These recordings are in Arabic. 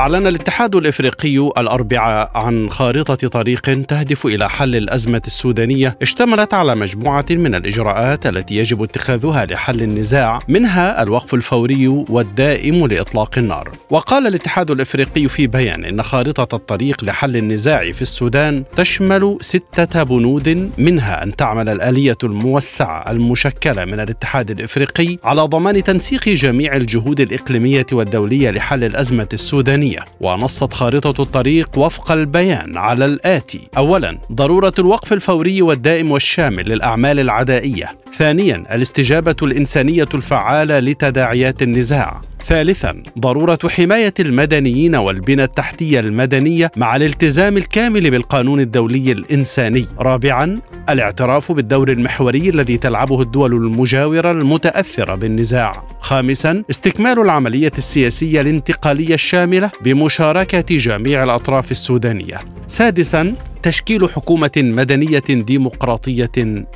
أعلن الاتحاد الإفريقي الأربعاء عن خارطة طريق تهدف إلى حل الأزمة السودانية اشتملت على مجموعة من الإجراءات التي يجب اتخاذها لحل النزاع منها الوقف الفوري والدائم لإطلاق النار. وقال الاتحاد الإفريقي في بيان إن خارطة الطريق لحل النزاع في السودان تشمل ستة بنود منها أن تعمل الآلية الموسعة المشكلة من الاتحاد الإفريقي على ضمان تنسيق جميع الجهود الإقليمية والدولية لحل الأزمة السودانية. الإنسانية ونصت خارطة الطريق وفق البيان على الآتي. أولا ضرورة الوقف الفوري والدائم والشامل للأعمال العدائية. ثانيا الاستجابة الإنسانية الفعالة لتداعيات النزاع. ثالثا ضرورة حماية المدنيين والبنى التحتية المدنية مع الالتزام الكامل بالقانون الدولي الإنساني. رابعا الاعتراف بالدور المحوري الذي تلعبه الدول المجاورة المتأثرة بالنزاع. خامسا استكمال العملية السياسية الانتقالية الشاملة بمشاركة جميع الأطراف السودانية. سادسا تشكيل حكومة مدنية ديمقراطية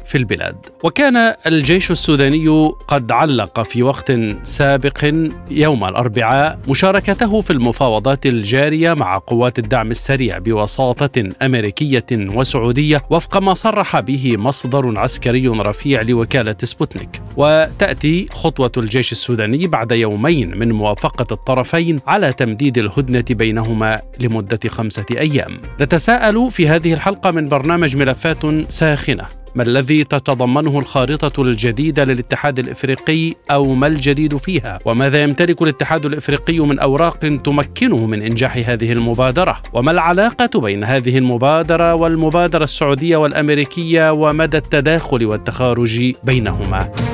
في البلاد. وكان الجيش السوداني قد علق في وقت سابق يوم الأربعاء مشاركته في المفاوضات الجارية مع قوات الدعم السريع بوساطة أمريكية وسعودية وفق ما صرح به مصدر عسكري رفيع لوكالة سبوتنيك. وتأتي خطوة الجيش السوداني بعد يومين من موافقة الطرفين على تمديد الهدنة بينهما لمدة خمسة أيام. نتساءل في هذه الحلقة من برنامج ملفات ساخنة. ما الذي تتضمنه الخارطة الجديدة للاتحاد الإفريقي أو ما الجديد فيها؟ وماذا يمتلك الاتحاد الإفريقي من أوراق تمكنه من إنجاح هذه المبادرة؟ وما العلاقة بين هذه المبادرة والمبادرة السعودية والأمريكية ومدى التداخل والتخارج بينهما؟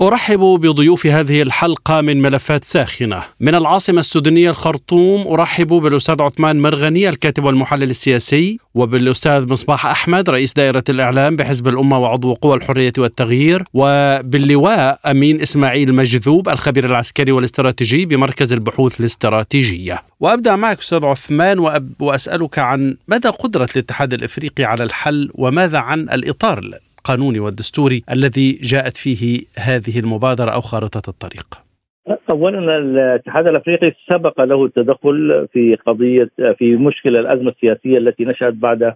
أرحب بضيوف هذه الحلقة من ملفات ساخنة. من العاصمة السودانية الخرطوم أرحب بالأستاذ عثمان مرغني الكاتب والمحلل السياسي وبالأستاذ مصباح أحمد رئيس دائرة الإعلام بحزب الأمة وعضو قوى الحرية والتغيير وباللواء أمين إسماعيل مجذوب الخبير العسكري والاستراتيجي بمركز البحوث الاستراتيجية. وأبدأ معك أستاذ عثمان وأسألك عن مدى قدرة الاتحاد الإفريقي على الحل وماذا عن الإطار القانوني والدستوري الذي جاءت فيه هذه المبادرة أو خارطة الطريق. اولا الاتحاد الأفريقي سبق له التدخل في قضية في مشكلة الأزمة السياسية التي نشأت بعد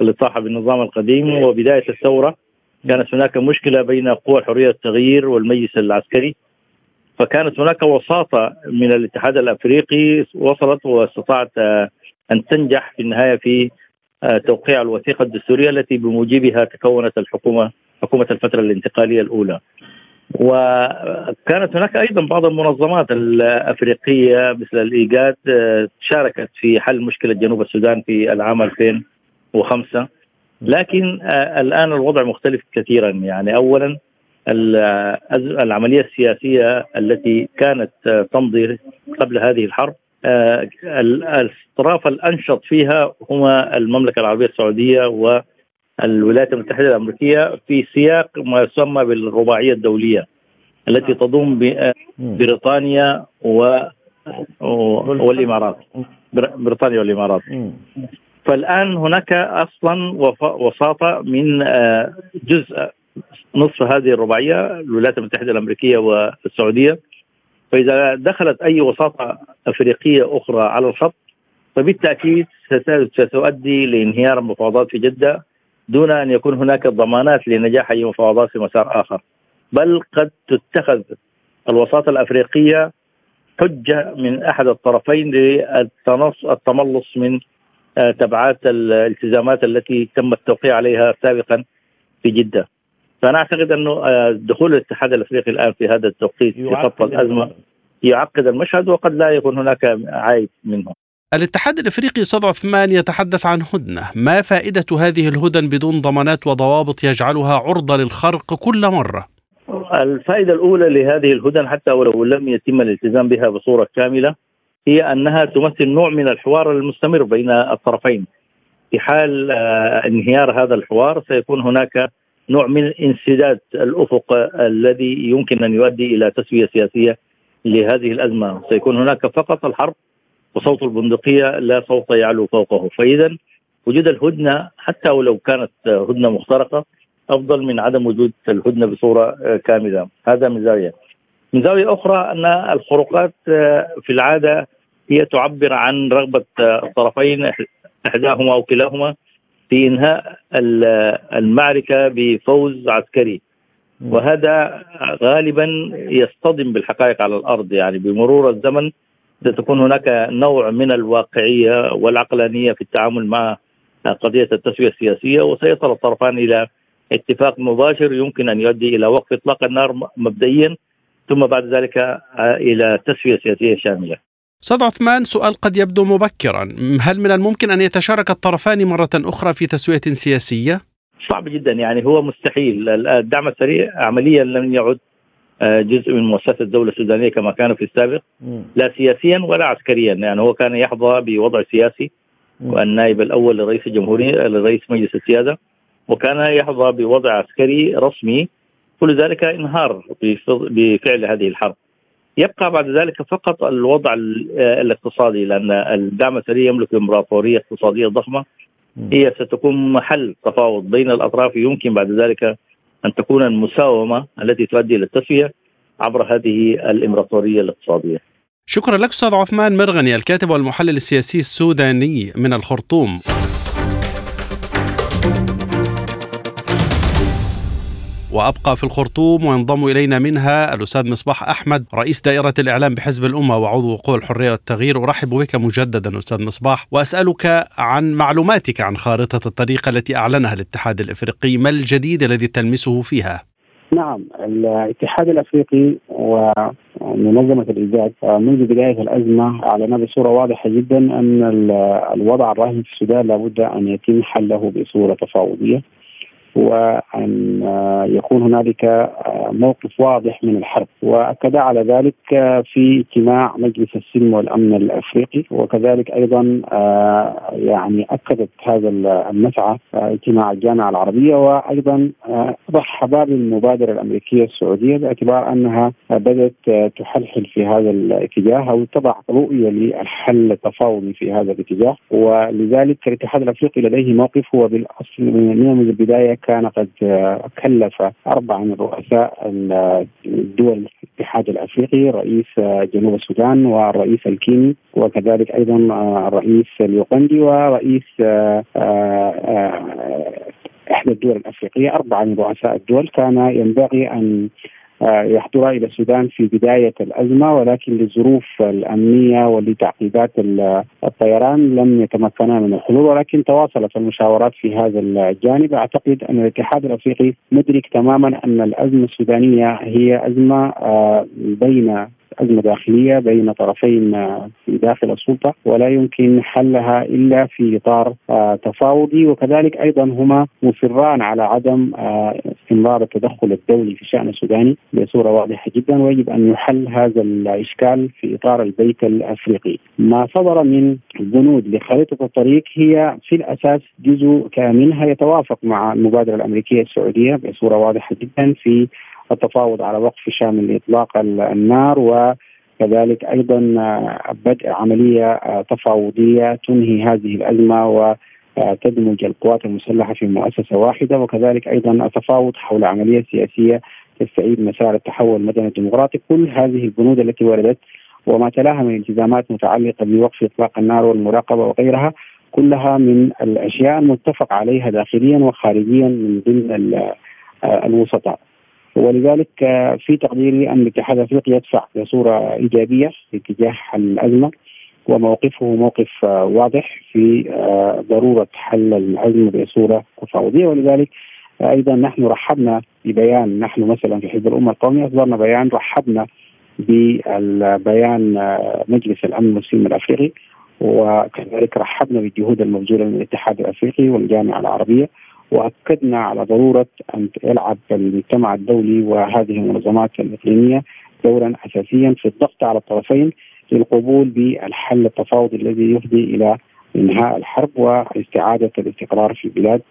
الاطاحه بالنظام القديم. وبداية الثورة كانت هناك مشكلة بين قوى الحريه والتغيير والمجلس العسكري. فكانت هناك وساطة من الاتحاد الأفريقي وصلت واستطاعت أن تنجح في النهاية في توقيع الوثيقة الدستورية التي بموجبها تكونت الحكومة حكومة الفترة الانتقالية الأولى. وكانت هناك أيضا بعض المنظمات الأفريقية مثل الإيجاد آه، شاركت في حل مشكلة جنوب السودان في العام 2005 لكن آه، الآن الوضع مختلف كثيرا يعني اولا العملية السياسية التي كانت تمضي قبل هذه الحرب آه، الطرف الأنشط فيها هما المملكة العربية السعودية والولايات المتحدة الأمريكية في سياق ما يسمى بالرباعية الدولية التي تضم بريطانيا و والإمارات. بريطانيا والإمارات. فالآن هناك أصلا وساطة من آه، جزء نصف هذه الرباعية الولايات المتحدة الأمريكية والسعودية. فإذا دخلت أي وساطة أفريقية أخرى على الخط فبالتأكيد ستؤدي لانهيار المفاوضات في جدة دون أن يكون هناك ضمانات لنجاح أي مفاوضات في مسار آخر بل قد تتخذ الوساطة الأفريقية حجة من أحد الطرفين للتملص من آه، تبعات الالتزامات التي تم التوقيع عليها سابقا في جدة. فأنا أعتقد أنه آه، دخول الاتحاد الأفريقي الآن في هذا التوقيت في خط الازمه يعقد المشهد وقد لا يكون هناك عائد منه الاتحاد الأفريقي أستاذ عثمان يتحدث عن هدنة، ما فائدة هذه الهدن بدون ضمانات وضوابط يجعلها عرضة للخرق كل مرة؟ الفائدة الأولى لهذه الهدن حتى ولو لم يتم الالتزام بها بصورة كاملة هي أنها تمثل نوع من الحوار المستمر بين الطرفين. في حال آه، انهيار هذا الحوار سيكون هناك نوع من انسداد الأفق الذي يمكن أن يؤدي إلى تسوية سياسية لهذه الأزمة، سيكون هناك فقط الحرب وصوت البندقية لا صوت يعلو فوقه، فإذا وجود الهدنة حتى ولو كانت هدنة مخترقة أفضل من عدم وجود الهدنة بصورة كاملة، هذا من زاوية. من زاوية أخرى أن الخروقات في العادة هي تعبر عن رغبة الطرفين إحداهما أو كلاهما في انهاء المعركة بفوز عسكري وهذا غالبا يصطدم بالحقائق على الأرض يعني بمرور الزمن ستكون هناك نوع من الواقعية والعقلانية في التعامل مع قضية التسوية السياسية وسيصل الطرفان إلى اتفاق مباشر يمكن أن يؤدي إلى وقف إطلاق النار مبدئيا ثم بعد ذلك إلى تسوية سياسية شاملة. أستاذ عثمان سؤال قد يبدو مبكرا، هل من الممكن أن يتشارك الطرفان مرة أخرى في تسوية سياسية؟ صعب جدا يعني هو مستحيل، الدعم السريع عمليا لم يعد آه، جزء من مؤسسة الدولة السودانية كما كان في السابق. لا سياسيا ولا عسكريا. يعني هو كان يحظى بوضع سياسي والنائب الأول لرئيس الجمهورية لرئيس مجلس السيادة وكان يحظى بوضع عسكري رسمي. كل ذلك إنهار بفعل هذه الحرب. يبقى بعد ذلك فقط الوضع الاقتصادي لأن الدعم السريع يملك إمبراطورية اقتصادية ضخمة هي ستكون محل تفاوض بين الأطراف يمكن بعد ذلك أن تكون المساومة التي تؤدي إلى التسوية عبر هذه الإمبراطورية الاقتصادية. شكرا لك أستاذ عثمان مرغني الكاتب والمحلل السياسي السوداني من الخرطوم. وأبقى في الخرطوم وينضم إلينا منها الأستاذ مصباح أحمد رئيس دائرة الإعلام بحزب الأمة وعضو قوى الحرية والتغيير. أرحب بك مجددا أستاذ مصباح. وأسألك عن معلوماتك عن خارطة الطريق التي أعلنها الاتحاد الأفريقي. ما الجديد الذي تلمسه فيها؟ نعم الاتحاد الأفريقي ومنظمة الايجاد منذ بداية الأزمة أعلن بصورة واضحة جدا أن الوضع الراهن في السودان لابد أن يتم حله بصورة تفاوضية. وأن يكون هنالك موقف واضح من الحرب. وأكد على ذلك في اجتماع مجلس السلم والأمن الأفريقي. وكذلك أيضا يعني أكدت هذا المسعى اجتماع الجامعة العربية. وأيضا رحب بالمبادره الأمريكية السعودية باعتبار أنها بدأت تحلحل في هذا الاتجاه أو تضع رؤية للحل التفاوضي في هذا الاتجاه. ولذلك الاتحاد الأفريقي لديه موقف. هو بالأصل من البداية كان قد كلف أربعة من رؤساء الدول الاتحاد الأفريقي رئيس جنوب السودان والرئيس الكيني وكذلك أيضا الرئيس اليوغندي ورئيس إحدى الدول الأفريقية. أربعة من رؤساء الدول كان ينبغي أن آه، يحضر إلى السودان في بداية الأزمة ولكن للظروف الأمنية ولتعقيدات الطيران لم يتمكنا من الحضور ولكن تواصلت المشاورات في هذا الجانب. أعتقد أن الاتحاد الأفريقي مدرك تماما أن الأزمة السودانية هي أزمة آه، بين أزمة داخلية بين طرفين في داخل السلطة ولا يمكن حلها إلا في إطار آه، تفاوضي. وكذلك أيضا هما مصران على عدم آه، استمرار التدخل الدولي في الشأن السوداني بصورة واضحة جدا. ويجب أن يحل هذا الإشكال في إطار البيت الأفريقي. ما صدر من بنود لخريطة الطريق هي في الأساس جزء منها يتوافق مع المبادرة الأمريكية السعودية بصورة واضحة جدا في التفاوض على وقف شامل لإطلاق النار وكذلك أيضا بدء عملية تفاوضية تنهي هذه الأزمة و تدمج القوات المسلحة في مؤسسة واحدة وكذلك أيضا التفاوض حول عملية سياسية تستعيد مسار التحول المدني الديمقراطي كل هذه البنود التي وردت وما تلاها من التزامات متعلقة بوقف إطلاق النار والمراقبة وغيرها كلها من الأشياء المتفق عليها داخليا وخارجيا من ضمن الوسطاء. ولذلك آه، في تقديري أن الاتحاد الأفريقي يدفع بصورة إيجابية في اتجاه الأزمة وموقفه موقف آه، واضح في آه، ضرورة حل الأزمة بصورة تفاوضية. ولذلك أيضا نحن رحبنا ببيان نحن مثلا في حزب الامه القومية أصدرنا بيان رحبنا ببيان مجلس الأمن والسلم الأفريقي وكذلك رحبنا بالجهود المبذولة من الاتحاد الأفريقي والجامعة العربية. وأكدنا على ضرورة أن يلعب المجتمع الدولي وهذه المنظمات الإقليمية دورا أساسيا في الضغط على الطرفين للقبول بالحل التفاوضي الذي يفضي إلى إنهاء الحرب واستعادة الاستقرار في البلاد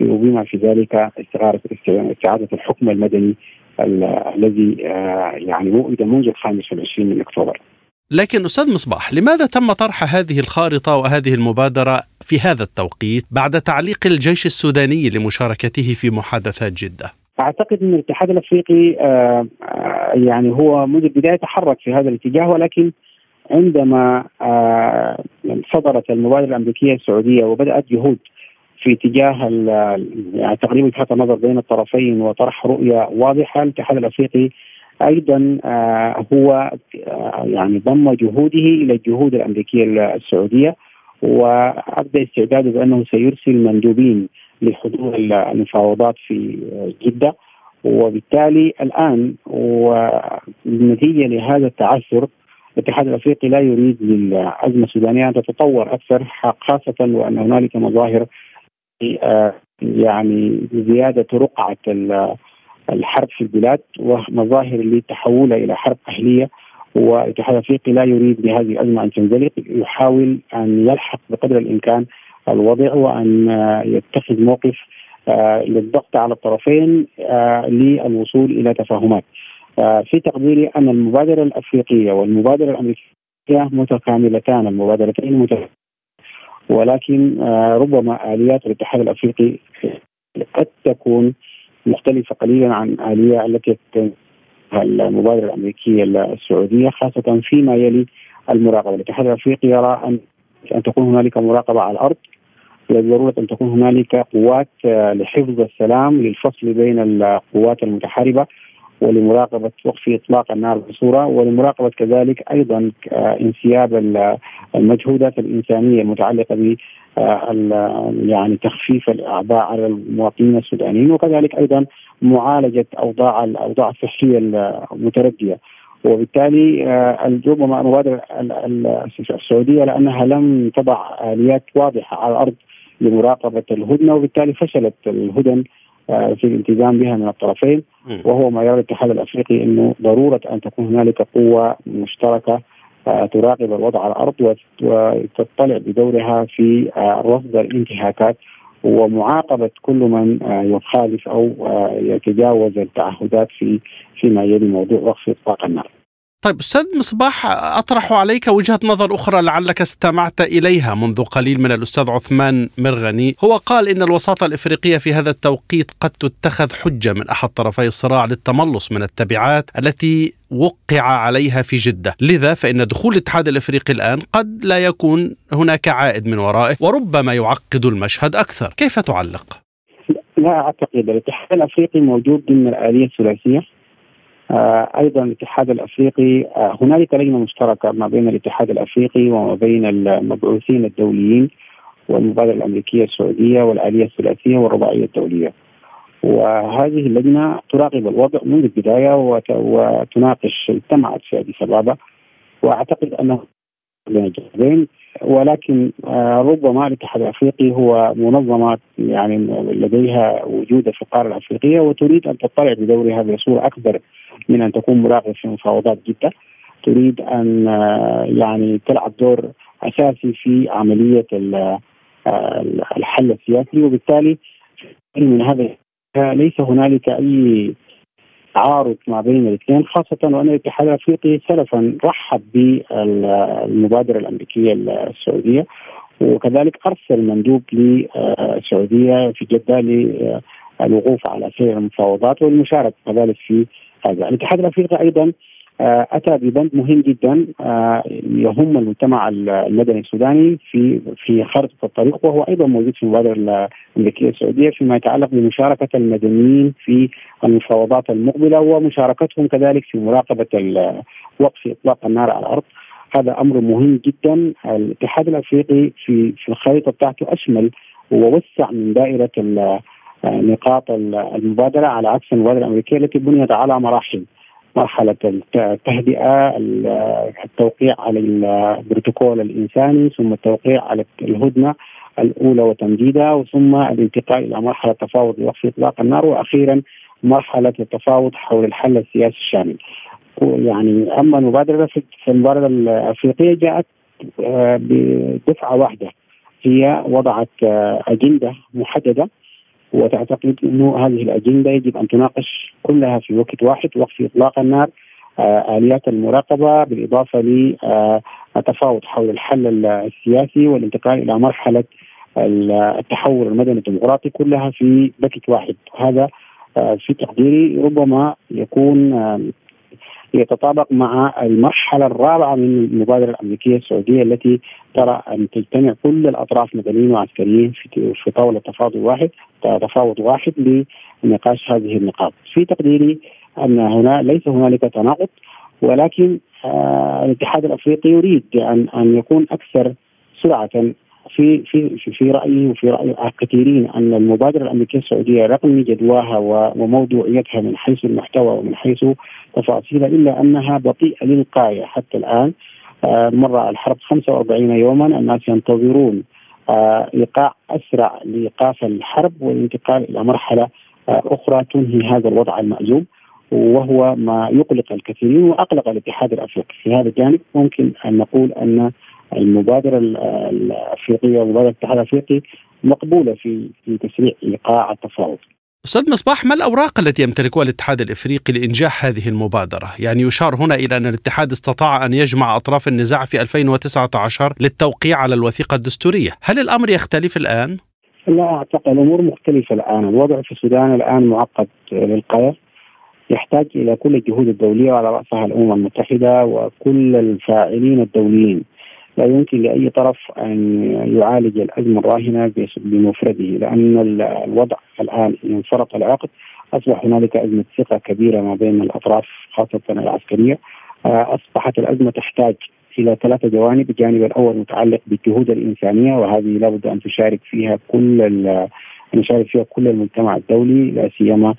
وبما في ذلك استعادة الحكم المدني الذي آه، يعني وئد منذ الخامس والعشرين من أكتوبر. لكن أستاذ مصباح لماذا تم طرح هذه الخارطة وهذه المبادرة في هذا التوقيت بعد تعليق الجيش السوداني لمشاركته في محادثات جدة؟ أعتقد أن الاتحاد الأفريقي آه، آه، يعني هو منذ البداية تحرك في هذا الاتجاه ولكن عندما آه، صدرت المبادرة الأمريكية السعودية وبدأت جهود في اتجاه يعني تقريبا وجهات النظر بين الطرفين وطرح رؤية واضحة الاتحاد الأفريقي أيضا آه، هو يعني ضم جهوده إلى الجهود الأمريكية السعودية وأبدأ استعداده بأنه سيرسل مندوبين لحضور المفاوضات في جدة. وبالتالي الآن ونتيجه لهذا التعثر الاتحاد الأفريقي لا يريد للأزمة السودانية أن تتطور أكثر خاصة وأن هنالك مظاهر يعني زيادة رقعة الحرب في البلاد ومظاهر لتحولها إلى حرب أهلية. والاتحاد الافريقي لا يريد بهذه الأزمة أن تنزلق يحاول أن يلحق بقدر الإمكان الوضع وأن يتخذ موقف آه، للضغط على الطرفين آه، للوصول إلى تفاهمات. آه، في تقديري أن المبادرة الأفريقية والمبادرة الأمريكية متكاملتان المبادرتين متكاملتان ولكن ربما آليات الاتحاد الأفريقي قد تكون مختلفة قليلا عن الاليه التي المبادرة الأمريكية السعوديه خاصة فيما يلي المراقبة، الاتحاد الافريقي يرى ان أن تكون هنالك مراقبة على الأرض ضروره أن تكون هنالك قوات لحفظ السلام للفصل بين القوات المتحاربة ولمراقبة وقف إطلاق النار بصورة ولمراقبة كذلك أيضا انسياب المجهودات الإنسانية المتعلقة ب يعني تخفيف الاعباء على المواطنين السودانيين وكذلك أيضا معالجة أوضاع الاوضاع الصحية المتردية. وبالتالي ربما المبادره السعودية لأنها لم تضع آليات واضحة على الأرض لمراقبة الهدنة وبالتالي فشلت الهدن آه، في الالتزام بها من الطرفين وهو ما يرى الاتحاد الأفريقي إنه ضرورة أن تكون هنالك قوة مشتركة آه، تراقب الوضع على الأرض وتطلع بدورها في آه، رصد الانتهاكات ومعاقبة كل من يخالف أو يتجاوز التعهدات في فيما يلي موضوع وقف إطلاق النار. طيب أستاذ مصباح أطرح عليك وجهة نظر أخرى لعلك استمعت إليها منذ قليل من الأستاذ عثمان مرغني، هو قال إن الوساطة الإفريقية في هذا التوقيت قد تتخذ حجة من أحد طرفي الصراع للتملص من التبعات التي وقع عليها في جدة، لذا فإن دخول الاتحاد الإفريقي الآن قد لا يكون هناك عائد من ورائه وربما يعقد المشهد أكثر، كيف تعلق؟ لا أعتقد. الاتحاد الإفريقي موجود ضمن الآلية الثلاثية. آه، أيضا الاتحاد الأفريقي آه، هنالك لجنة مشتركة ما بين الاتحاد الأفريقي وما بين المبعوثين الدوليين والمبادرة الأمريكية السعودية والآلية الثلاثية والرباعية الدولية. وهذه اللجنة تراقب الوضع منذ البداية وتناقش اجتمعت في أديس أبابا وأعتقد أنه بين ولكن آه، ربما الاتحاد الأفريقي هو منظمه يعني لديها وجود في القاره الأفريقية وتريد أن تطلع بدورها بصوره أكبر من أن تكون مراقب في مفاوضات جدة. تريد أن آه، يعني تلعب دور أساسي في عملية آه، الحل السياسي وبالتالي من هذا ليس هنالك أي تعارض ما بين الاثنين خاصة وأن الاتحاد الأفريقي سلفا رحب بالمبادرة الأمريكية السعودية وكذلك أرسل مندوب للسعودية في جدة للوقوف على سير المفاوضات والمشاركة كذلك في هذا. الاتحاد الأفريقي أيضا أتى ببند مهم جدا آه، يهم المجتمع المدني السوداني في في خارطه الطريق وهو أيضا موجود في المبادره الأمريكية السعودية فيما يتعلق بمشاركة المدنيين في المفاوضات المقبلة ومشاركتهم كذلك في مراقبة وقف إطلاق النار على الأرض. هذا أمر مهم جدا. الاتحاد الأفريقي في في الخريطة بتاعته أشمل ووسع من دائرة نقاط المبادرة على عكس المبادرة الأمريكية التي بنيت على مراحل. مرحلة التهدئة التوقيع على البروتوكول الإنساني ثم التوقيع على الهدنة الأولى وتمديدها ثم الانتقال إلى مرحلة تفاوض لوقف إطلاق النار وأخيرا مرحلة التفاوض حول الحل السياسي الشامل. يعني أما المبادرة في المبادرة الأفريقية جاءت آه، بدفعة واحدة هي وضعت آه، أجندة محددة وتعتقد إنه هذه الأجندة يجب أن تناقش كلها في وقت واحد وقف إطلاق النار آه، آليات المراقبة بالإضافة للتفاوض حول الحل السياسي والانتقال إلى مرحلة التحول المدني الديمقراطي كلها في بكت واحد. هذا آه، في تقديري ربما يكون يتطابق مع المرحلة الرابعة من المبادرة الأمريكية السعودية التي ترى أن تجتمع كل الأطراف مدنيين وعسكريين في طاولة تفاوض واحد تفاوض واحد لنقاش هذه النقاط. في تقديري أن هنا ليس هنالك تناقض ولكن آه الاتحاد الأفريقي يريد أن أن يكون أكثر سرعة في في في رأيي وفي رأي كثيرين أن المبادرة الأمريكية السعودية رغم جدواها وموضوعيتها من حيث المحتوى ومن حيث تفاصيلها إلا أنها بطيئة للغاية. حتى الآن آه، مر الحرب 45 يوما الناس ينتظرون آه، ايقاع أسرع لإيقاف الحرب والانتقال إلى مرحلة آه، أخرى تنهي هذا الوضع المأزوم وهو ما يقلق الكثيرين وأقلق الاتحاد الأفريقي. في هذا الجانب ممكن أن نقول أن المبادرة الأفريقية ومبادرة الاتحاد الأفريقي مقبولة في في تسريع ايقاع التفاوض. أستاذ مصباح ما الأوراق التي يمتلكها الاتحاد الإفريقي لإنجاح هذه المبادرة؟ يعني يشار هنا إلى أن الاتحاد استطاع أن يجمع أطراف النزاع في 2019 للتوقيع على الوثيقة الدستورية، هل الأمر يختلف الآن؟ لا أعتقد الأمور مختلفة الآن، الوضع في السودان الآن معقد للغايه يحتاج إلى كل الجهود الدولية وعلى رأسها الأمم المتحدة وكل الفاعلين الدوليين لا يمكن لأي طرف أن يعالج الأزمة الراهنة بمفرده لأن الوضع الآن انفرط العقد. أصبح هنالك أزمة ثقة كبيرة ما بين الأطراف خاصة العسكرية. آه، أصبحت الأزمة تحتاج إلى ثلاثة جوانب، الجانب الأول متعلق بالجهود الإنسانية وهذه لابد أن تشارك فيها كل أن يشارك فيها كل المجتمع الدولي لا سيما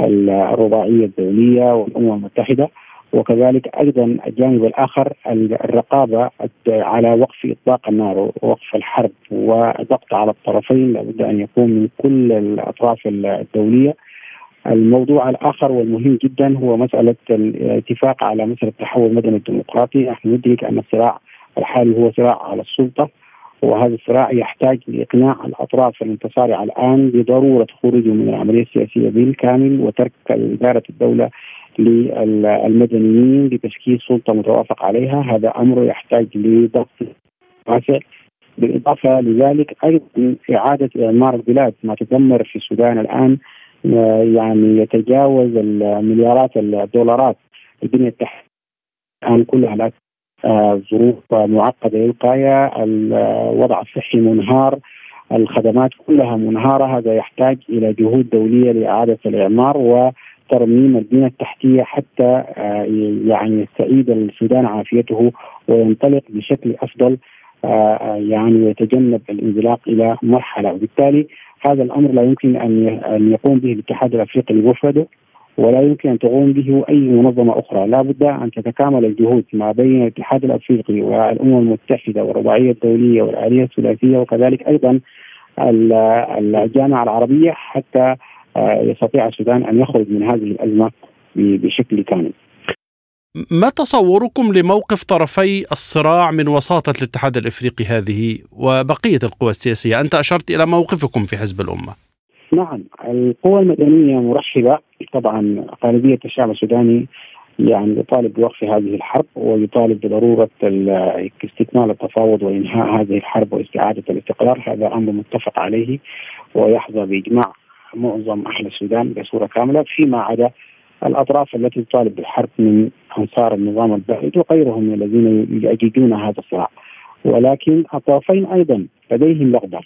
الرباعية الدولية والأمم المتحدة. وكذلك أيضا الجانب الآخر الرقابة على وقف إطلاق النار ووقف الحرب وضغط على الطرفين لابد أن يكون من كل الأطراف الدولية. الموضوع الآخر والمهم جدا هو مسألة الاتفاق على مسألة التحول المدني الديمقراطي، نحن ندرك أن الصراع الحالي هو صراع على السلطة وهذا الصراع يحتاج لإقناع الأطراف المتصارعة الآن بضرورة خروجهم من العملية السياسية بالكامل وترك إدارة الدولة للمدنيين لتشكيل سلطة متوافق عليها. هذا أمر يحتاج لضغط واسع. بالإضافة لذلك أيضا إعادة إعمار البلاد ما تدمر في السودان الآن يعني يتجاوز المليارات الدولارات البنية التحتية الآن كلها. آه، ظروف معقدة للغايه الوضع الصحي منهار الخدمات كلها منهارة هذا يحتاج إلى جهود دولية لإعادة الإعمار و ترميم البنية التحتية حتى آه، يعني يستعيد السودان عافيته وينطلق بشكل أفضل آه، آه، يعني يتجنب الانزلاق إلى مرحلة. وبالتالي هذا الأمر لا يمكن أن يقوم به الاتحاد الأفريقي بمفرده ولا يمكن أن تقوم به أي منظمة أخرى، لا بد أن تتكامل الجهود ما بين الاتحاد الأفريقي والأمم المتحدة والرباعية الدولية والآلية الثلاثية وكذلك أيضا الجامعة العربية حتى آه، يستطيع السودان أن يخرج من هذه الأزمة بشكل كامل. ما تصوركم لموقف طرفي الصراع من وساطة الاتحاد الإفريقي هذه وبقية القوى السياسية؟ أنت أشرت إلى موقفكم في حزب الأمة. نعم، القوى المدنية مرحبة. طبعا غالبية الشعب السوداني يعني يطالب بوقف هذه الحرب ويطالب بضرورة استكمال التفاوض وإنهاء هذه الحرب واستعادة الاستقرار هذا أمر متفق عليه ويحظى بإجماع معظم أهل السودان بصورة كاملة فيما عدا الأطراف التي تطالب بالحرب من أنصار النظام البائد وغيرهم الذين يؤججون هذا الصراع. ولكن الطرفين أيضا لديهم رغبه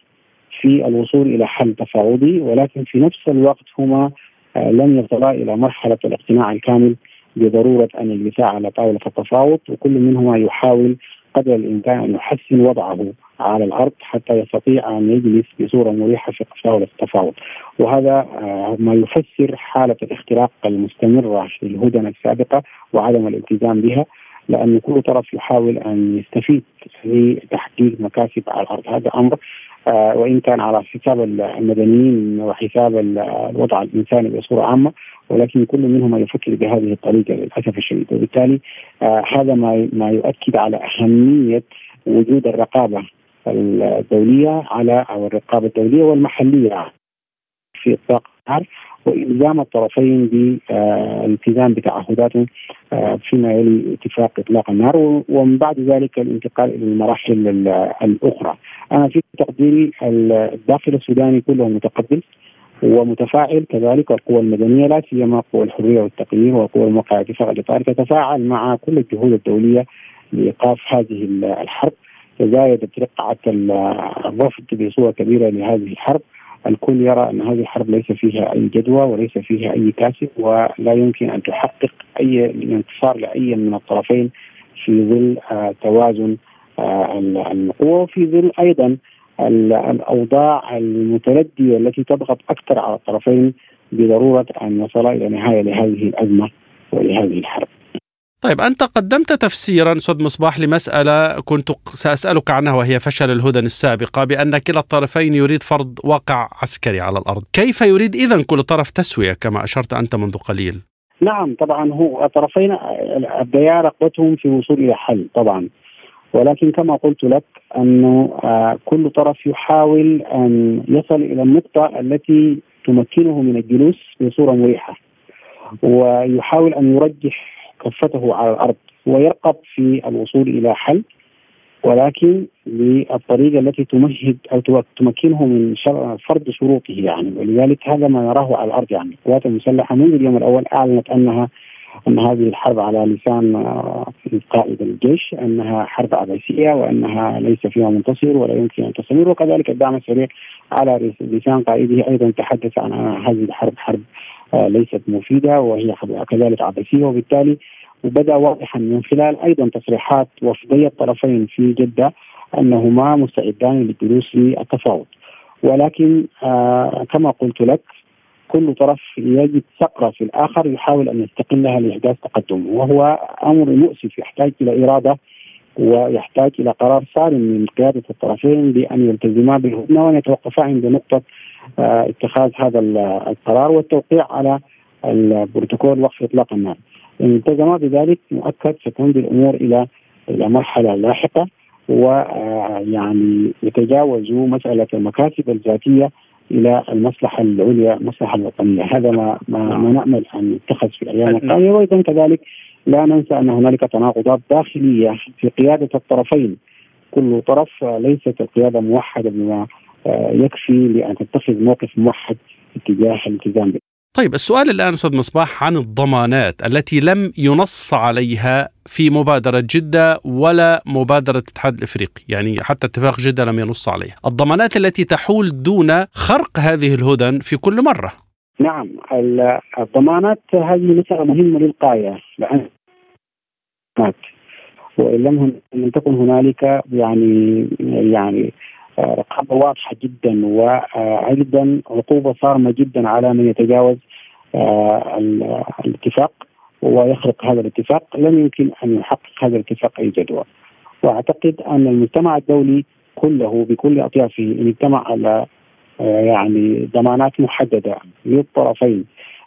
في الوصول إلى حل تفاوضي ولكن في نفس الوقت هما آه، لم يصلا إلى مرحلة الاقتناع الكامل بضرورة أن يجلسا على طاولة التفاوض وكل منهما يحاول قدر الإمكان أن يحسن وضعه على الأرض حتى يستطيع أن يجلس بصورة مريحة في طاولة التفاوض. وهذا آه، ما يفسر حالة الاختراق المستمرة للهدنه السابقة وعدم الالتزام بها لأن كل طرف يحاول أن يستفيد لتحقيق مكاسب على الأرض. هذا أمر آه وإن كان على حساب المدنيين وحساب الوضع الإنساني بصورة عامة ولكن كل منهم يفكر بهذه الطريقة للأسف الشديد. وبالتالي آه هذا ما ما يؤكد على أهمية وجود الرقابة الدولية على أو الرقابة الدولية والمحلية في إطلاق النار وإلزام الطرفين بالالتزام بتعهداتهم آه، فيما يلي اتفاق إطلاق النار ومن بعد ذلك الانتقال إلى المراحل الأخرى. أنا في تقديري الداخل السوداني كله متقبل ومتفاعل كذلك والقوى المدنية لا سيما قوى الحرية والتقييم وقوى الموقع اتفاق الاطار تتفاعل مع كل الجهود الدولية لإيقاف هذه الحرب تزايدت رقعه الرفض بصورة كبيرة لهذه الحرب الكل يرى أن هذه الحرب ليس فيها أي جدوى وليس فيها أي كاسب ولا يمكن أن تحقق أي انتصار لأي من الطرفين في ظل آه توازن آه القوى وفي ظل أيضا الأوضاع المتردية التي تضغط أكثر على الطرفين بضرورة أن نصل إلى نهاية لهذه الأزمة ولهذه الحرب. طيب أنت قدمت تفسيرا أستاذ مصباح لمسألة كنت سأسألك عنها وهي فشل الهدن السابقة بأن كلا الطرفين يريد فرض واقع عسكري على الأرض. كيف يريد إذا كل طرف تسوية كما أشرت أنت منذ قليل؟ نعم طبعا هو الطرفين أبديا رغبتهم في الوصول إلى حل طبعا. ولكن كما قلت لك أنه آه، كل طرف يحاول أن يصل إلى النقطة التي تمكنه من الجلوس بصورة مريحة ويحاول أن يرجح كفته على الأرض ويرقب في الوصول إلى حل ولكن بالطريقة التي تمهد أو تمكنه من فرض شروطه يعني. ولذلك هذا ما نراه على الأرض يعني. القوات المسلحة منذ اليوم الأول أعلنت انها أن هذه الحرب على لسان آه، قائد الجيش أنها حرب عباسيه وأنها ليس فيها منتصر ولا يمكن أن تستمر وكذلك الدعم السريع على لسان قائده أيضا تحدث عن هذه الحرب حرب ليست مفيدة وهي كذلك عبثية. وبالتالي وبدأ واضحا من خلال أيضا تصريحات وفدي الطرفين في جدة أنهما مستعدان للجلوس للتفاوض. ولكن آه كما قلت لك كل طرف يجد ثقره في الآخر يحاول أن يستقلها لإحداث تقدم وهو أمر مؤسف يحتاج إلى إرادة ويحتاج إلى قرار صارم من قيادة الطرفين بأن يلتزما بالهدنة وأن يتوقفا عند نقطة اتخاذ هذا القرار والتوقيع على البروتوكول وقف إطلاق النار. إن التزما بذلك مؤكد ستمضي الأمور إلى إلى مرحلة لاحقة ويعني يتجاوزوا مسألة المكاسب الذاتية إلى المصلحة العليا المصلحة الوطنية. هذا ما ما, ما نأمل أن يتخذ في الأيام القادمه وأيضا كذلك لا ننسى أن هنالك تناقضات داخلية في قيادة الطرفين. كل طرف ليست القيادة موحدة بما يكفي لأن تتخذ موقف موحد اتجاه الالتزام طيب السؤال الآن أستاذ مصباح عن الضمانات التي لم ينص عليها في مبادرة جدة ولا مبادرة الاتحاد الإفريقي يعني حتى اتفاق جدة لم ينص عليها. الضمانات التي تحول دون خرق هذه الهدن في كل مرة. نعم الضمانات هذه مسألة مهمة للغاية لأن وإن لم تكن هنالك يعني يعني رقابه واضحة جدا وأيضا عقوبه صارمة جدا على من يتجاوز آه، الاتفاق ويخرق هذا الاتفاق. لم يمكن أن يحقق هذا الاتفاق أي جدوى. وأعتقد أن المجتمع الدولي كله بكل أطيافه اجتمع على آه، يعني ضمانات محددة للطرفين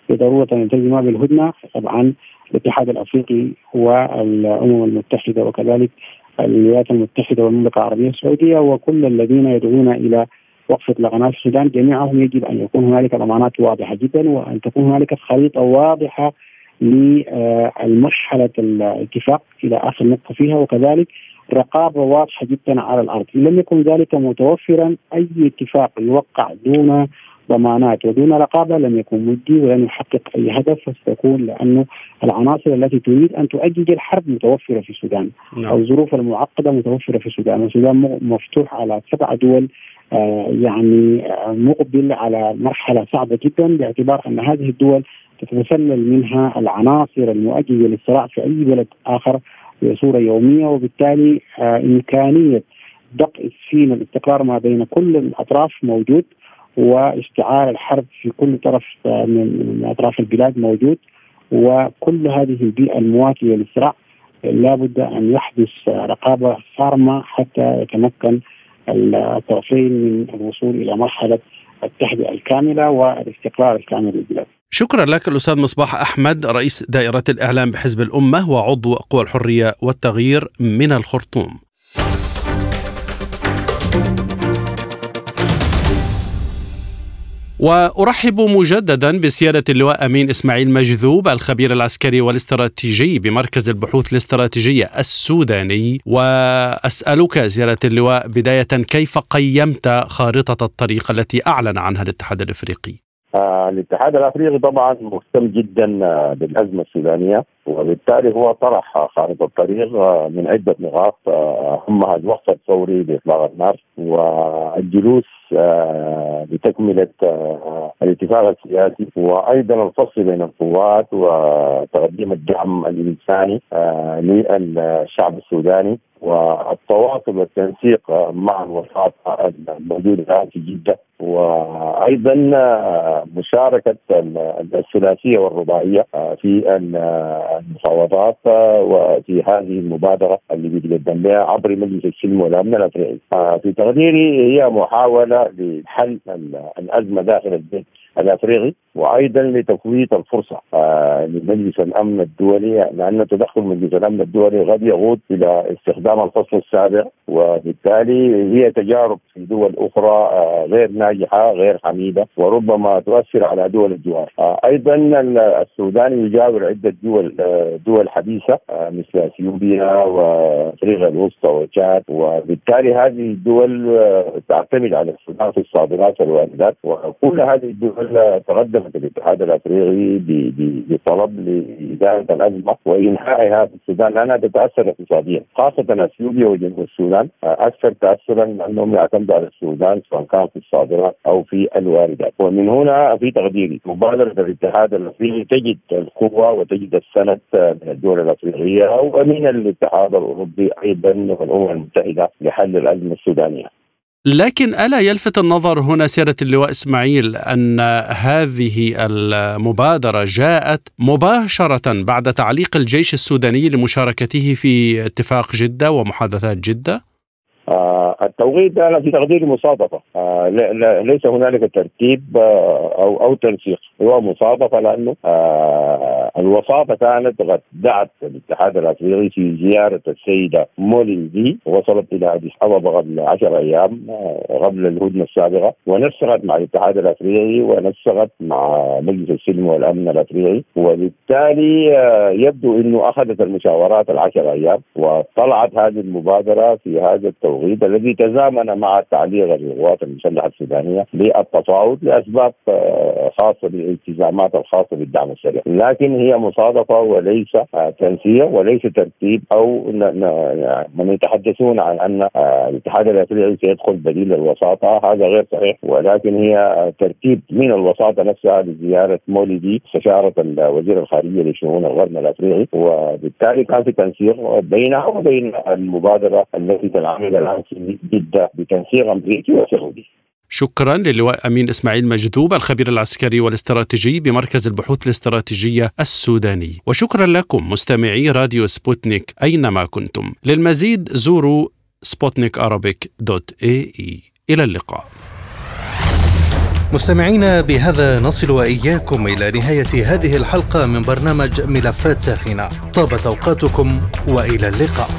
بضروره أن يلتزما بالهدنه طبعا الاتحاد الأفريقي والأمم المتحدة وكذلك الولايات المتحدة والمملكة العربية السعودية وكل الذين يدعون إلى وقف اطلاق في السودان جميعهم يجب أن يكون هنالك ضمانات واضحة جدا وأن تكون هنالك خريطة واضحة لمرحله الاتفاق إلى آخر نقطة فيها وكذلك رقابة واضحة جدا على الأرض، ان لم يكن ذلك متوفرا أي اتفاق يوقع دون ضمانات. ودون رقابة لم يكن مجدي ولن يحقق أي هدف وستكون لأنه العناصر التي تريد أن تؤجج الحرب متوفرة في السودان نعم. أو الظروف المعقدة متوفرة في السودان، السودان مفتوح على سبع دول آه يعني آه مقبل على مرحلة صعبة جدا باعتبار أن هذه الدول تتسلل منها العناصر المؤججة للصراع في أي بلد آخر بصوره يومية. وبالتالي آه إمكانية دق السين الاستقرار ما بين كل الأطراف موجود. واشتعال الحرب في كل طرف من أطراف البلاد موجود وكل هذه البيئة المواتية للصراع لابد أن يحدث رقابة صارمه حتى يتمكن الطرفين من الوصول إلى مرحلة التهدئه الكاملة والاستقرار الكامل للبلاد. شكرا لك الأستاذ مصباح أحمد رئيس دائرة الإعلام بحزب الأمة وعضو قوى الحرية والتغيير من الخرطوم. وأرحب مجددا بسيادة اللواء أمين إسماعيل مجذوب الخبير العسكري والاستراتيجي بمركز البحوث الاستراتيجية السوداني وأسألك سيادة اللواء بداية كيف قيمت خارطة الطريق التي أعلن عنها الاتحاد الإفريقي؟ آه الاتحاد الأفريقي طبعا مهتم جدا آه، بالازمه السودانية وبالتالي هو طرح خارطة الطريق آه، من عدة نقاط اهمها الوقف الفوري لاطلاق النار والجلوس لتكملة الاتفاق السياسي وأيضا الفصل بين القوات وتقديم الدعم الإنساني للشعب السوداني والتواصل والتنسيق مع الوساطة الموجودة في جدة. وأيضا مشاركة الثلاثية والرباعية في المفاوضات وفي هذه المبادرة اللي بيتقدم بها عبر مجلس السلم والأمن الأفريقي. في تقديري هي محاولة لحل الأزمة داخل البيت الأفريقي وأيضا لتفويت الفرصة آه لمجلس الأمن الدولي لأن تدخل مجلس الأمن الدولي قد يغوض إلى استخدام الفصل السابع وبالتالي هي تجارب في دول أخرى آه غير ناجحة غير حميدة وربما تؤثر على دول الجوار. آه أيضا السودان يجاور عدة دول دول حديثة مثل إثيوبيا وأفريقيا الوسطى وتشاد وبالتالي هذه الدول تعتمد على السودان في الصادرات والواردات وكل هذه الدول تقدمت الاتحاد الأفريقي بطلب لإدارة الازمه وإنهائها في السودان. لانها تتاثر اقتصاديا خاصة أثيوبيا وجنوب السودان. أكثر تاثرا لأنهم يعتمدوا على السودان سواء كان في الصادرات أو في الواردات. ومن هنا في تقديري مبادرة الاتحاد الأفريقي تجد القوة وتجد السند من الدول الأفريقية ومن الاتحاد الأوروبي أيضا والأمم المتحدة لحل الأزمة السودانية. لكن ألا يلفت النظر هنا سيادة اللواء إسماعيل أن هذه المبادرة جاءت مباشرة بعد تعليق الجيش السوداني لمشاركته في اتفاق جدة ومحادثات جدة؟ آه التوقيت أنا في تقديري مصادفه ليس هنالك ترتيب آه أو أو تنسيق. هو مصادفه لأنه آه الوساطة كانت قد دعت الاتحاد الأفريقي في زيارة السيدة مولي وصلت إلى اديس ابابا قبل 10 أيام قبل الهدنة السابقة ونسقت مع الاتحاد الأفريقي ونسقت مع مجلس السلم والأمن الأفريقي. وبالتالي يبدو إنه أخذت المشاورات العشر أيام وطلعت هذه المبادرة في هذا التوقيت التوغيد الذي تزامن مع تعليق القوات المسلحة السودانية للتفاوض لأسباب خاصة بالالتزامات الخاصة بالدعم السريع، لكن هي مصادفه وليس تنسيق وليس ترتيب أو من يتحدثون عن أن الاتحاد الأفريقي سيدخل بديل الوساطة. هذا غير صحيح. ولكن هي ترتيب من الوساطة نفسها لزيارة مولدي استشارة وزير الخارجية لشؤون الغرب الأفريقي. وبالتالي كان في تنسيق بينها وبين المبادرة التي تنعمل في جده بتنسيق أمريكي وسعودي. شكرا للواء أمين إسماعيل مجذوب الخبير العسكري والاستراتيجي بمركز البحوث الاستراتيجية السوداني. وشكرا لكم مستمعي راديو سبوتنيك أينما كنتم. للمزيد زوروا سبوتنيك dot AE. إلى اللقاء. مستمعينا بهذا نصل وإياكم إلى نهاية هذه الحلقة من برنامج ملفات ساخنة. طابت أوقاتكم وإلى اللقاء.